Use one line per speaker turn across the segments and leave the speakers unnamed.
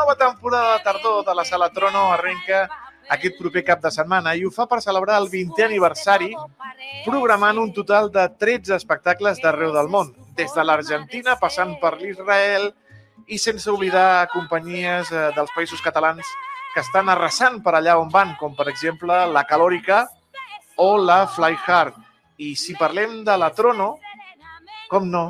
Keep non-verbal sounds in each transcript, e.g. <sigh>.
nova temporada de tardor de la Sala Trono arrenca aquest proper cap de setmana i ho fa per celebrar el 20è aniversari programant un total de 13 espectacles d'arreu del món, des de l'Argentina passant per l'Israel i sense oblidar companyies eh, dels països catalans que estan arrasant per allà on van, com per exemple la Calòrica o la Fly Hard. I si parlem de la Trono, com no,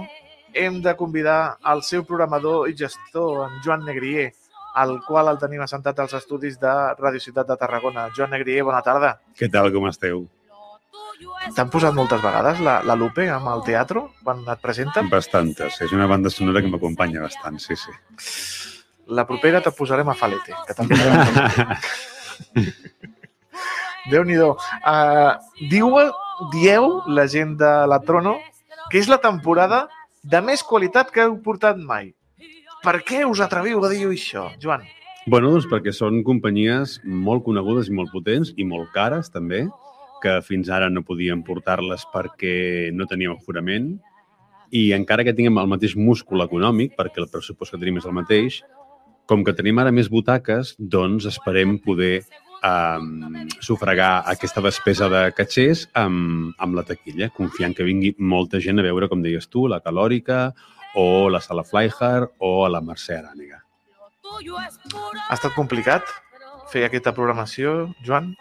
hem de convidar el seu programador i gestor, en Joan Negrier, al qual el tenim assentat als estudis de Radio Ciutat de Tarragona. Joan Negrier, bona tarda.
Què tal, com esteu?
T'han posat moltes vegades la, la Lupe amb el teatre quan et presenten?
Bastantes. És una banda sonora que m'acompanya bastant, sí, sí.
La propera te posarem a Falete, que també <laughs> Déu-n'hi-do. Uh, diu, dieu, la gent de la Trono, que és la temporada de més qualitat que heu portat mai. Per què us atreviu a dir això, Joan?
Bueno, doncs perquè són companyies molt conegudes i molt potents i molt cares, també, que fins ara no podíem portar-les perquè no teníem aforament i encara que tinguem el mateix múscul econòmic, perquè el pressupost que tenim és el mateix, com que tenim ara més butaques, doncs esperem poder um, sufragar aquesta despesa de catxers amb, amb la taquilla, confiant que vingui molta gent a veure, com deies tu, la Calòrica o la Sala Flyhard o a la Mercè Aràniga.
Ha estat complicat fer aquesta programació, Joan?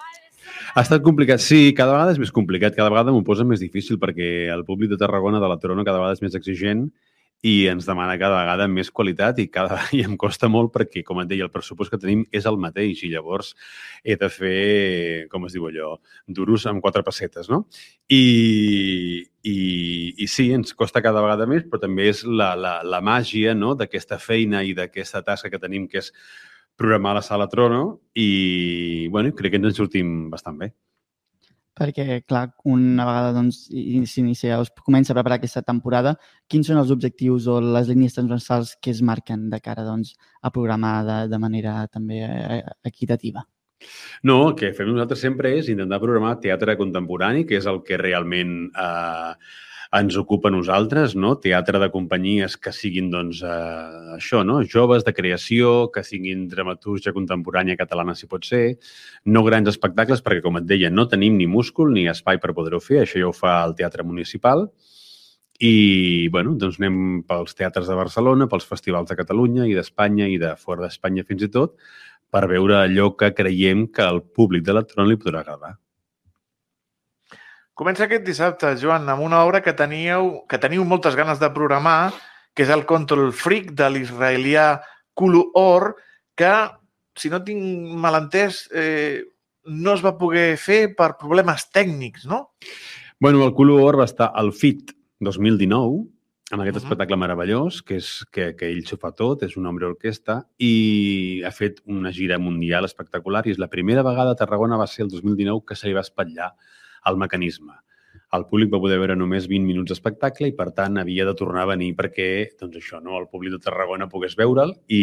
Ha estat complicat, sí, cada vegada és més complicat, cada vegada m'ho posa més difícil perquè el públic de Tarragona, de la Trona, cada vegada és més exigent i ens demana cada vegada més qualitat i, cada, <laughs> i em costa molt perquè, com et deia, el pressupost que tenim és el mateix i llavors he de fer, com es diu allò, duros amb quatre pessetes, no? I, i, i sí, ens costa cada vegada més, però també és la, la, la màgia no? d'aquesta feina i d'aquesta tasca que tenim, que és programar la sala Trono i, bueno, crec que ens en sortim bastant bé
perquè, clar, una vegada doncs, s'inicia, us comença a preparar aquesta temporada, quins són els objectius o les línies transversals que es marquen de cara doncs, a programar de, de manera també eh, equitativa?
No, el que fem nosaltres sempre és intentar programar teatre contemporani, que és el que realment eh, ens ocupa a nosaltres, no? teatre de companyies que siguin doncs, eh, això, no? joves de creació, que siguin dramatúrgia contemporània catalana, si pot ser, no grans espectacles, perquè, com et deia, no tenim ni múscul ni espai per poder-ho fer, això ja ho fa el Teatre Municipal, i, bueno, doncs anem pels teatres de Barcelona, pels festivals de Catalunya i d'Espanya i de fora d'Espanya fins i tot, per veure allò que creiem que al públic de l'electrònic li podrà agradar.
Comença aquest dissabte, Joan, amb una obra que teníeu, que teniu moltes ganes de programar, que és el Control Freak de l'israelià Kulu Or, que, si no tinc malentès, eh, no es va poder fer per problemes tècnics, no?
Bueno, el Kulu Or va estar al FIT 2019, amb aquest uh -huh. espectacle meravellós, que és que, que ell s'ho fa tot, és un home orquestra, i ha fet una gira mundial espectacular, i és la primera vegada a Tarragona va ser el 2019 que se li va espatllar el mecanisme. El públic va poder veure només 20 minuts d'espectacle i, per tant, havia de tornar a venir perquè, doncs això, no, el públic de Tarragona pogués veure'l i,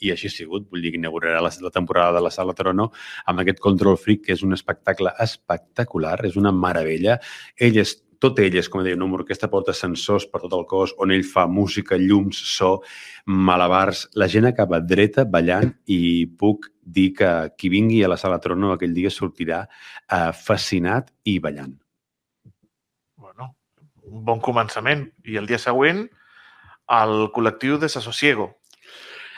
i així ha sigut. Vull dir que inaugurarà la, la temporada de la Sala Trono amb aquest Control Freak, que és un espectacle espectacular, és una meravella. Ell és tot ell és, com deia, una orquestra porta sensors per tot el cos, on ell fa música, llums, so, malabars. La gent acaba dreta, ballant, i puc dir que qui vingui a la sala Trono aquell dia sortirà eh, fascinat i ballant.
Bueno, un bon començament. I el dia següent, el col·lectiu Desasosiego.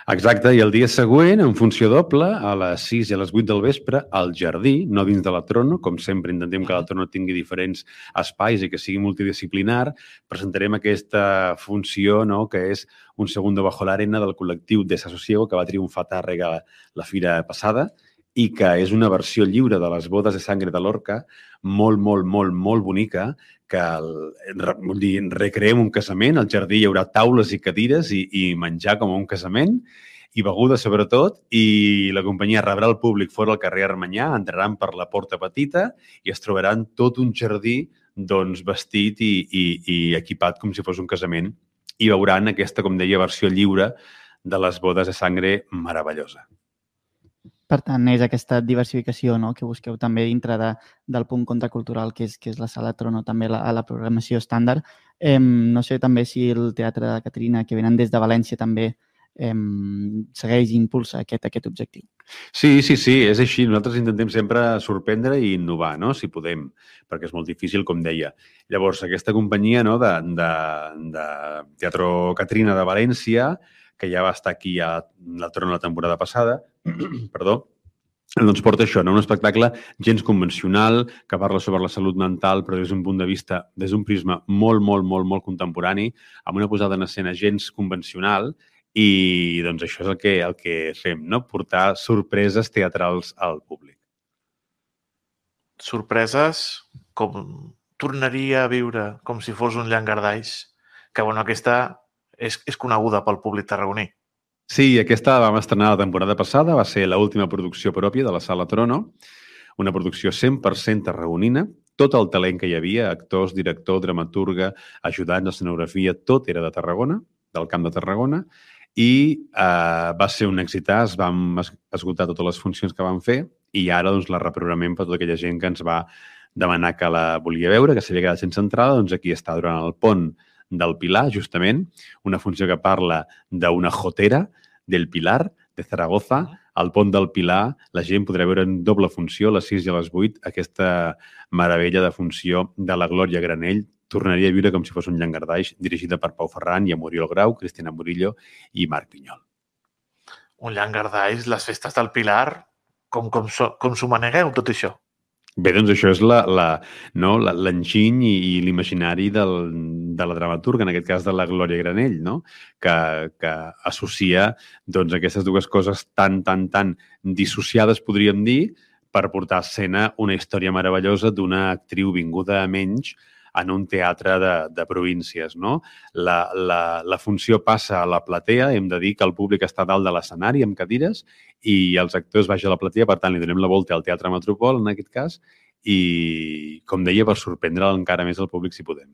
Exacte, i el dia següent, en funció doble, a les 6 i a les 8 del vespre, al jardí, no dins de la Trono, com sempre intentem que la Trono tingui diferents espais i que sigui multidisciplinar, presentarem aquesta funció, no?, que és un segundo bajo l'arena del col·lectiu Desasosiego, que va triomfar a Tàrrega la fira passada, i que és una versió lliure de les bodes de sangre de l'Orca, molt, molt, molt, molt bonica, que el, vull dir, recreem un casament, al jardí hi haurà taules i cadires i, i menjar com un casament, i beguda sobretot, i la companyia rebrà el públic fora al carrer Armanyà, entraran per la porta petita i es trobaran tot un jardí doncs, vestit i, i, i equipat com si fos un casament i veuran aquesta, com deia, versió lliure de les bodes de sangre meravellosa.
Per tant, és aquesta diversificació no? que busqueu també dintre de, del punt contracultural que és, que és la sala Trono, també la, la programació estàndard. Eh, no sé també si el Teatre de Caterina, que venen des de València també, eh, segueix i impulsa aquest, aquest objectiu.
Sí, sí, sí, és així. Nosaltres intentem sempre sorprendre i innovar, no? si podem, perquè és molt difícil, com deia. Llavors, aquesta companyia no, de, de, de Teatro Catrina de València, que ja va estar aquí a la Trona la temporada passada, <clears throat> perdó, doncs porta això, no? un espectacle gens convencional, que parla sobre la salut mental, però des d'un punt de vista, des d'un prisma molt, molt, molt, molt contemporani, amb una posada en escena gens convencional i doncs això és el que, el que fem, no? portar sorpreses teatrals al públic.
Sorpreses com tornaria a viure com si fos un llangardaix, que bueno, aquesta és, és coneguda pel públic tarragoní.
Sí, aquesta vam estrenar la temporada passada, va ser l'última producció pròpia de la Sala Trono, una producció 100% tarragonina, tot el talent que hi havia, actors, director, dramaturga, ajudants, escenografia, tot era de Tarragona, del Camp de Tarragona, i eh, va ser un èxitàs, vam esgotar totes les funcions que vam fer i ara doncs, la reprogramem per tota aquella gent que ens va demanar que la volia veure, que s'havia quedat sense entrada, doncs aquí està durant el pont del Pilar, justament, una funció que parla d'una jotera del Pilar, de Zaragoza, al pont del Pilar, la gent podrà veure en doble funció, a les 6 i a les 8, aquesta meravella de funció de la Glòria Granell, tornaria a viure com si fos un llangardaix, dirigida per Pau Ferran i Muriel Grau, Cristina Murillo i Marc Pinyol.
Un llangardaix, les festes del Pilar, com, com, so, com s'ho manegueu, tot això?
Bé, doncs això és l'enginy no? i, i l'imaginari de la dramaturga, en aquest cas de la Glòria Granell, no? que, que associa doncs, aquestes dues coses tan, tan, tan dissociades, podríem dir, per portar a escena una història meravellosa d'una actriu vinguda a menys en un teatre de, de províncies. No? La, la, la funció passa a la platea, hem de dir que el públic està dalt de l'escenari amb cadires i els actors baixen a la platea, per tant, li donem la volta al Teatre Metropol, en aquest cas, i, com deia, per sorprendre encara més el públic si podem.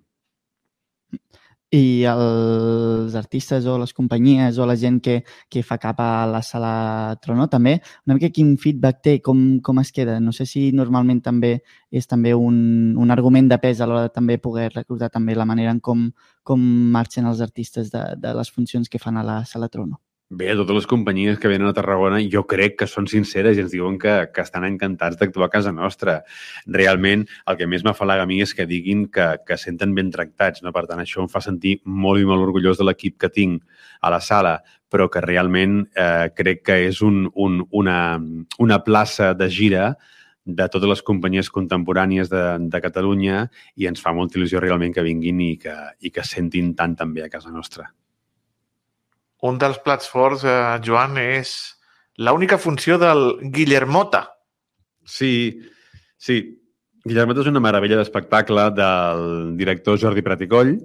I els artistes o les companyies o la gent que, que fa cap a la sala Trono també, una mica quin feedback té, com, com es queda? No sé si normalment també és també un, un argument de pes a l'hora de també poder recordar també la manera en com, com marxen els artistes de, de les funcions que fan a la sala Trono.
Bé, totes les companyies que venen a Tarragona jo crec que són sinceres i ens diuen que, que estan encantats d'actuar a casa nostra. Realment, el que més m'afalaga a mi és que diguin que, que senten ben tractats. No? Per tant, això em fa sentir molt i molt orgullós de l'equip que tinc a la sala, però que realment eh, crec que és un, un, una, una plaça de gira de totes les companyies contemporànies de, de Catalunya i ens fa molta il·lusió realment que vinguin i que, i que sentin tant també a casa nostra
un dels plats forts, eh, Joan, és l'única funció del Guillermota.
Sí, sí. Guillermota és una meravella d'espectacle del director Jordi Praticoll,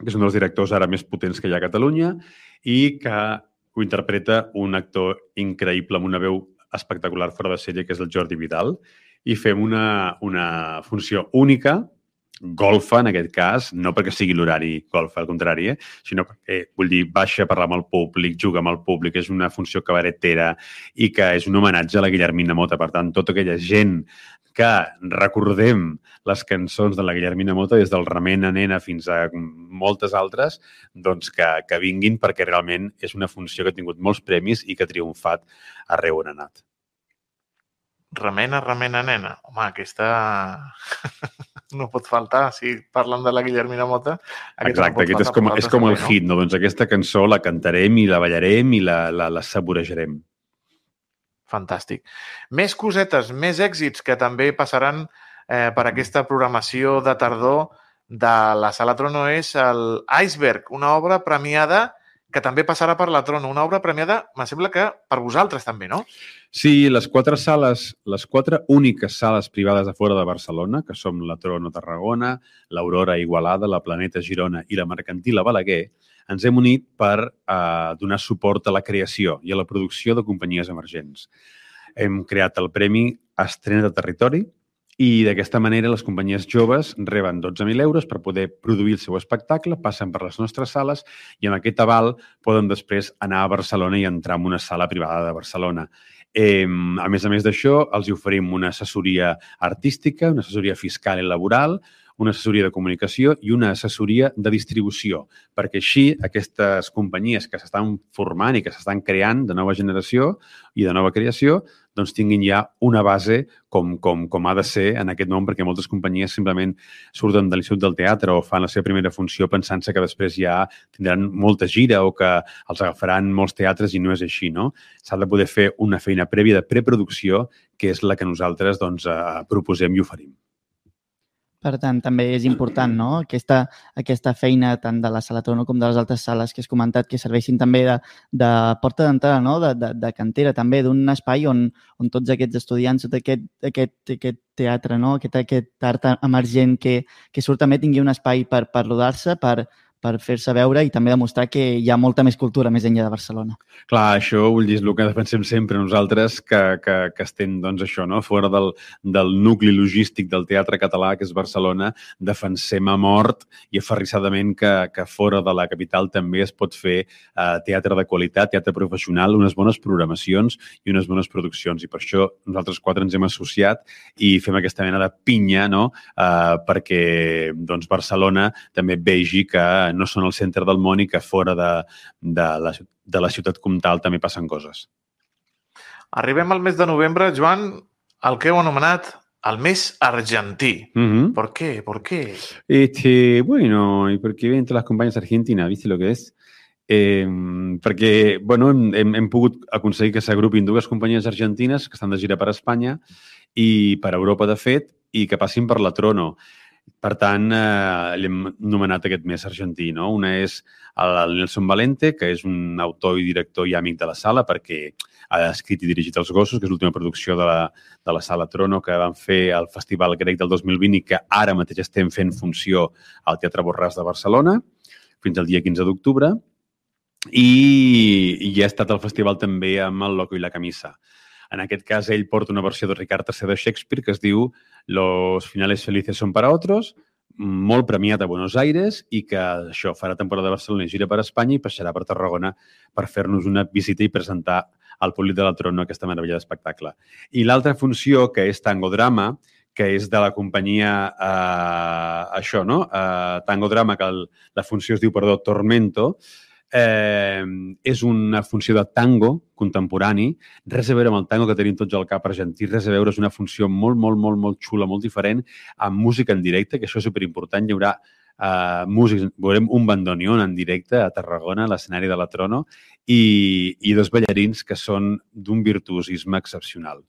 que és un dels directors ara més potents que hi ha a Catalunya i que ho interpreta un actor increïble amb una veu espectacular fora de sèrie, que és el Jordi Vidal, i fem una, una funció única golfa, en aquest cas, no perquè sigui l'horari golfa, al contrari, eh? sinó perquè, vull dir, baixa a parlar amb el públic, juga amb el públic, és una funció cabaretera i que és un homenatge a la Guillermina Mota. Per tant, tota aquella gent que recordem les cançons de la Guillermina Mota des del Remena Nena fins a moltes altres, doncs que, que vinguin perquè realment és una funció que ha tingut molts premis i que ha triomfat arreu on ha anat.
Remena, remena, nena. Home, aquesta no pot faltar. Si parlen de la Guillermina Mota...
Exacte, aquest és com, és com el no? hit, no? Doncs aquesta cançó la cantarem i la ballarem i la, la, la saborejarem.
Fantàstic. Més cosetes, més èxits que també passaran eh, per aquesta programació de tardor de la Sala Trono és el Iceberg, una obra premiada que també passarà per la Trono, una obra premiada, me sembla que per vosaltres també, no?
Sí, les quatre sales, les quatre úniques sales privades de fora de Barcelona, que som la Trono Tarragona, l'Aurora Igualada, la Planeta Girona i la Mercantil Balaguer, ens hem unit per eh, donar suport a la creació i a la producció de companyies emergents. Hem creat el Premi Estrena de Territori i d'aquesta manera les companyies joves reben 12.000 euros per poder produir el seu espectacle, passen per les nostres sales i amb aquest aval poden després anar a Barcelona i entrar en una sala privada de Barcelona. Eh, a més a més d'això, els oferim una assessoria artística, una assessoria fiscal i laboral, una assessoria de comunicació i una assessoria de distribució, perquè així aquestes companyies que s'estan formant i que s'estan creant de nova generació i de nova creació doncs tinguin ja una base com, com, com ha de ser en aquest nom, perquè moltes companyies simplement surten de l'Institut del Teatre o fan la seva primera funció pensant-se que després ja tindran molta gira o que els agafaran molts teatres i no és així, no? S'ha de poder fer una feina prèvia de preproducció, que és la que nosaltres doncs, eh, proposem i oferim.
Per tant, també és important no? aquesta, aquesta feina tant de la sala Trono com de les altres sales que has comentat que serveixin també de, de porta d'entrada, no? de, de, de cantera, també d'un espai on, on tots aquests estudiants, tot aquest, aquest, aquest teatre, no? aquest, aquest art emergent que, que surt també tingui un espai per, per rodar-se, per, per fer-se veure i també demostrar que hi ha molta més cultura més enllà de Barcelona.
Clar, això vull dir, és el que defensem sempre nosaltres, que, que, que estem, doncs, això, no? fora del, del nucli logístic del teatre català, que és Barcelona, defensem a mort i aferrissadament que, que fora de la capital també es pot fer eh, teatre de qualitat, teatre professional, unes bones programacions i unes bones produccions. I per això nosaltres quatre ens hem associat i fem aquesta mena de pinya, no?, eh, perquè doncs, Barcelona també vegi que no són el centre del món i que fora de, de, la, de la ciutat comtal també passen coses.
Arribem al mes de novembre, Joan, el que heu anomenat el mes argentí.
Uh -huh.
¿Por qué? ¿Por qué?
Este, bueno, y porque ven todas las compañías argentinas, ¿viste lo que és? Eh, perquè bueno, hem, hem, hem pogut aconseguir que s'agrupin dues companyies argentines que estan de gira per Espanya i per Europa, de fet, i que passin per la Trono. Per tant, eh, l'hem nomenat aquest mes argentí. No? Una és el Nelson Valente, que és un autor i director i amic de la sala, perquè ha escrit i dirigit Els gossos, que és l'última producció de la, de la sala Trono que van fer al Festival Grec del 2020 i que ara mateix estem fent funció al Teatre Borràs de Barcelona fins al dia 15 d'octubre. I, I ha estat al festival també amb el Loco i la Camisa. En aquest cas, ell porta una versió de Ricard III de Shakespeare que es diu Los finales felices son para otros, molt premiat a Buenos Aires i que això farà temporada de Barcelona i gira per Espanya i passarà per Tarragona per fer-nos una visita i presentar al públic de la Trono aquesta meravella d'espectacle. I l'altra funció, que és Tango Drama, que és de la companyia eh, això, no? Eh, Tango Drama, que el, la funció es diu, perdó, Tormento, eh, és una funció de tango contemporani, res a veure amb el tango que tenim tots al cap argentí, res a veure, és una funció molt, molt, molt, molt xula, molt diferent, amb música en directe, que això és superimportant, hi haurà uh, músics, veurem un bandoneon en directe a Tarragona, a l'escenari de la Trono, i, i dos ballarins que són d'un virtuosisme excepcional.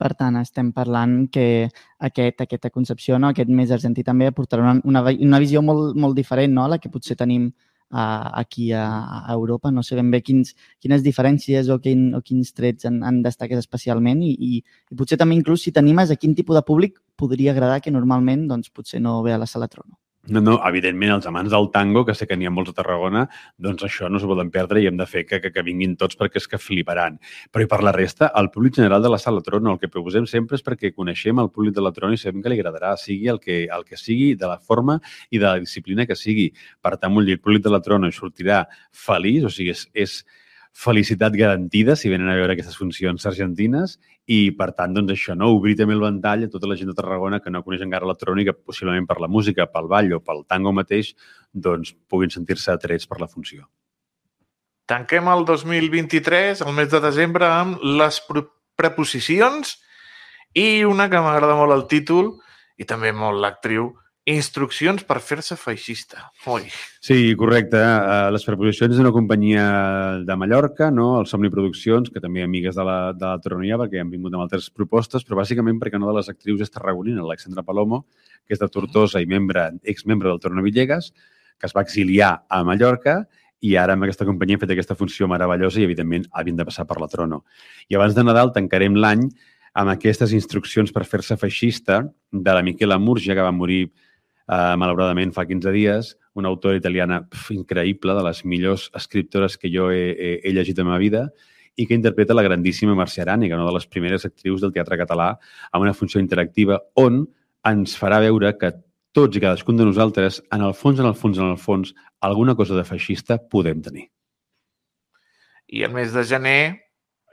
Per tant, estem parlant que aquest, aquesta concepció, no? aquest més argentí també aportarà una, una, una visió molt, molt diferent no? a la que potser tenim uh, aquí a, a Europa. No sé ben bé quins, quines diferències o, quin, o quins trets en, en destaques especialment i, i, i potser també inclús si t'animes a quin tipus de públic podria agradar que normalment doncs, potser no ve a la sala Trono.
No, no, evidentment, els amants del tango, que sé que n'hi ha molts a Tarragona, doncs això no s'ho poden perdre i hem de fer que, que, que vinguin tots perquè és que fliparan. Però i per la resta, el públic general de la sala Trono, el que proposem sempre és perquè coneixem el públic de la Trono i sabem que li agradarà, sigui el que, el que sigui, de la forma i de la disciplina que sigui. Per tant, vull dir, el públic de la Trono sortirà feliç, o sigui, és, és felicitat garantida si venen a veure aquestes funcions argentines i, per tant, doncs això, no? obrir també el ventall a tota la gent de Tarragona que no coneix encara electrònica, possiblement per la música, pel ball o pel tango mateix, doncs puguin sentir-se atrets per la funció.
Tanquem el 2023, el mes de desembre, amb les preposicions i una que m'agrada molt el títol i també molt l'actriu, Instruccions per fer-se feixista. Ui.
Sí, correcte. Uh, les preposicions d'una companyia de Mallorca, no? el Somni Produccions, que també amigues de la, de la Tronia, perquè han vingut amb altres propostes, però bàsicament perquè una de les actrius és tarragonina, l'Alexandra Palomo, que és de Tortosa i membre, exmembre del Torno Villegas, que es va exiliar a Mallorca i ara amb aquesta companyia ha fet aquesta funció meravellosa i, evidentment, havien de passar per la Trono. I abans de Nadal tancarem l'any amb aquestes instruccions per fer-se feixista de la Miquela Murgia, que va morir eh, malauradament fa 15 dies, una autora italiana pf, increïble, de les millors escriptores que jo he, he, he llegit en la meva vida, i que interpreta la grandíssima Mercè Aràniga, una de les primeres actrius del teatre català, amb una funció interactiva on ens farà veure que tots i cadascun de nosaltres, en el fons, en el fons, en el fons, alguna cosa de feixista podem tenir.
I el mes de gener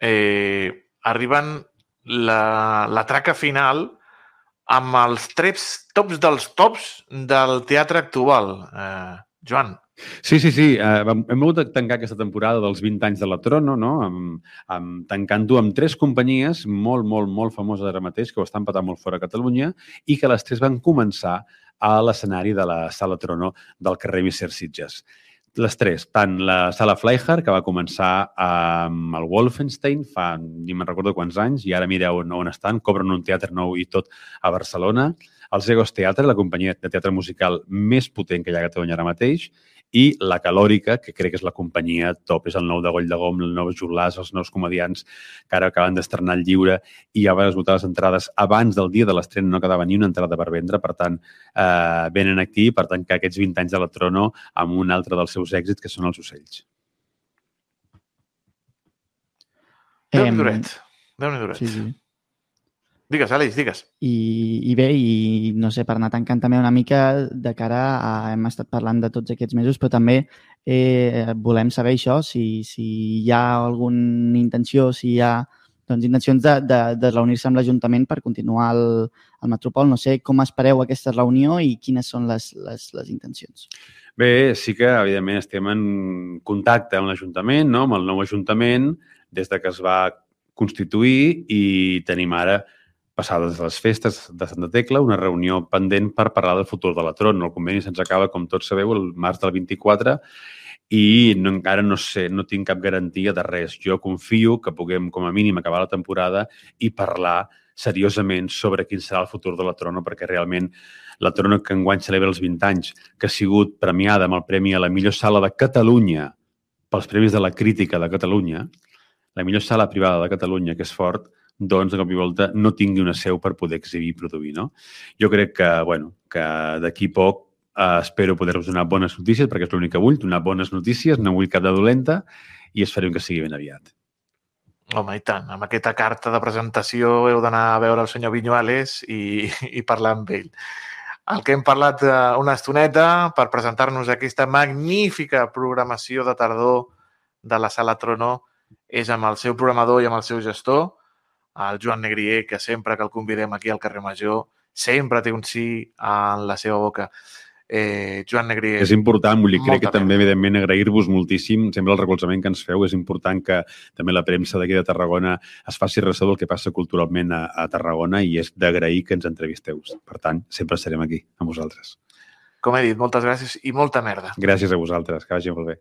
eh, arriben la, la traca final amb els tres tops dels tops del teatre actual. Eh, Joan.
Sí, sí, sí. Uh, hem volgut tancar aquesta temporada dels 20 anys de la Trono, no? amb, amb, tancant-ho amb tres companyies molt, molt, molt famoses ara mateix, que ho estan patant molt fora a Catalunya, i que les tres van començar a l'escenari de la Sala Trono del carrer Misser Sitges. Les tres, tant la Sala Fleischer, que va començar amb el Wolfenstein fa, ni me'n recordo quants anys, i ara mireu on, estan, cobren un teatre nou i tot a Barcelona, el Zegos Teatre, la companyia de teatre musical més potent que hi ha a Catalunya ara mateix, i La Calòrica, que crec que és la companyia top, és el nou de Goll de Gom, el nou Jolàs, els nous comedians que ara acaben d'estrenar el lliure i ja van esgotar les entrades abans del dia de l'estrena, no quedava ni una entrada per vendre, per tant, eh, venen aquí, per tant, que aquests 20 anys de la Trono amb un altre dels seus èxits, que són els ocells.
Déu-n'hi duret. Déu-n'hi duret.
Sí, sí.
Digues, Àlex, digues.
I, I bé, i no sé, per anar tancant també una mica de cara a... Hem estat parlant de tots aquests mesos, però també eh, volem saber això, si, si hi ha alguna intenció, si hi ha doncs, intencions de, de, de reunir-se amb l'Ajuntament per continuar el, el Metropol. No sé com espereu aquesta reunió i quines són les, les, les intencions.
Bé, sí que, evidentment, estem en contacte amb l'Ajuntament, no? amb el nou Ajuntament, des de que es va constituir i tenim ara passades les festes de Santa Tecla, una reunió pendent per parlar del futur de la Tron. El conveni se'ns acaba, com tots sabeu, el març del 24 i no, encara no sé, no tinc cap garantia de res. Jo confio que puguem, com a mínim, acabar la temporada i parlar seriosament sobre quin serà el futur de la Trono, perquè realment la Trono que enguany celebra els 20 anys, que ha sigut premiada amb el Premi a la millor sala de Catalunya pels Premis de la Crítica de Catalunya, la millor sala privada de Catalunya, que és fort, doncs, de cop i volta, no tingui una seu per poder exhibir i produir. No? Jo crec que, bueno, que d'aquí poc eh, espero poder-vos donar bones notícies, perquè és l'únic que vull, donar bones notícies, no vull cap de dolenta, i esperem que sigui ben aviat.
Home, i tant. Amb aquesta carta de presentació heu d'anar a veure el senyor Vinyuales i, i parlar amb ell. El que hem parlat eh, una estoneta per presentar-nos aquesta magnífica programació de tardor de la Sala Trono és amb el seu programador i amb el seu gestor, el Joan Negrier, que sempre que el convidem aquí al carrer Major, sempre té un sí en la seva boca. Eh, Joan Negrier...
És important, vull dir, crec que també, evidentment, agrair-vos moltíssim sempre el recolzament que ens feu. És important que també la premsa d'aquí de Tarragona es faci ressò del que passa culturalment a, a Tarragona i és d'agrair que ens entrevisteu. Per tant, sempre serem aquí, amb vosaltres.
Com he dit, moltes gràcies i molta merda.
Gràcies a vosaltres, que vagi molt bé.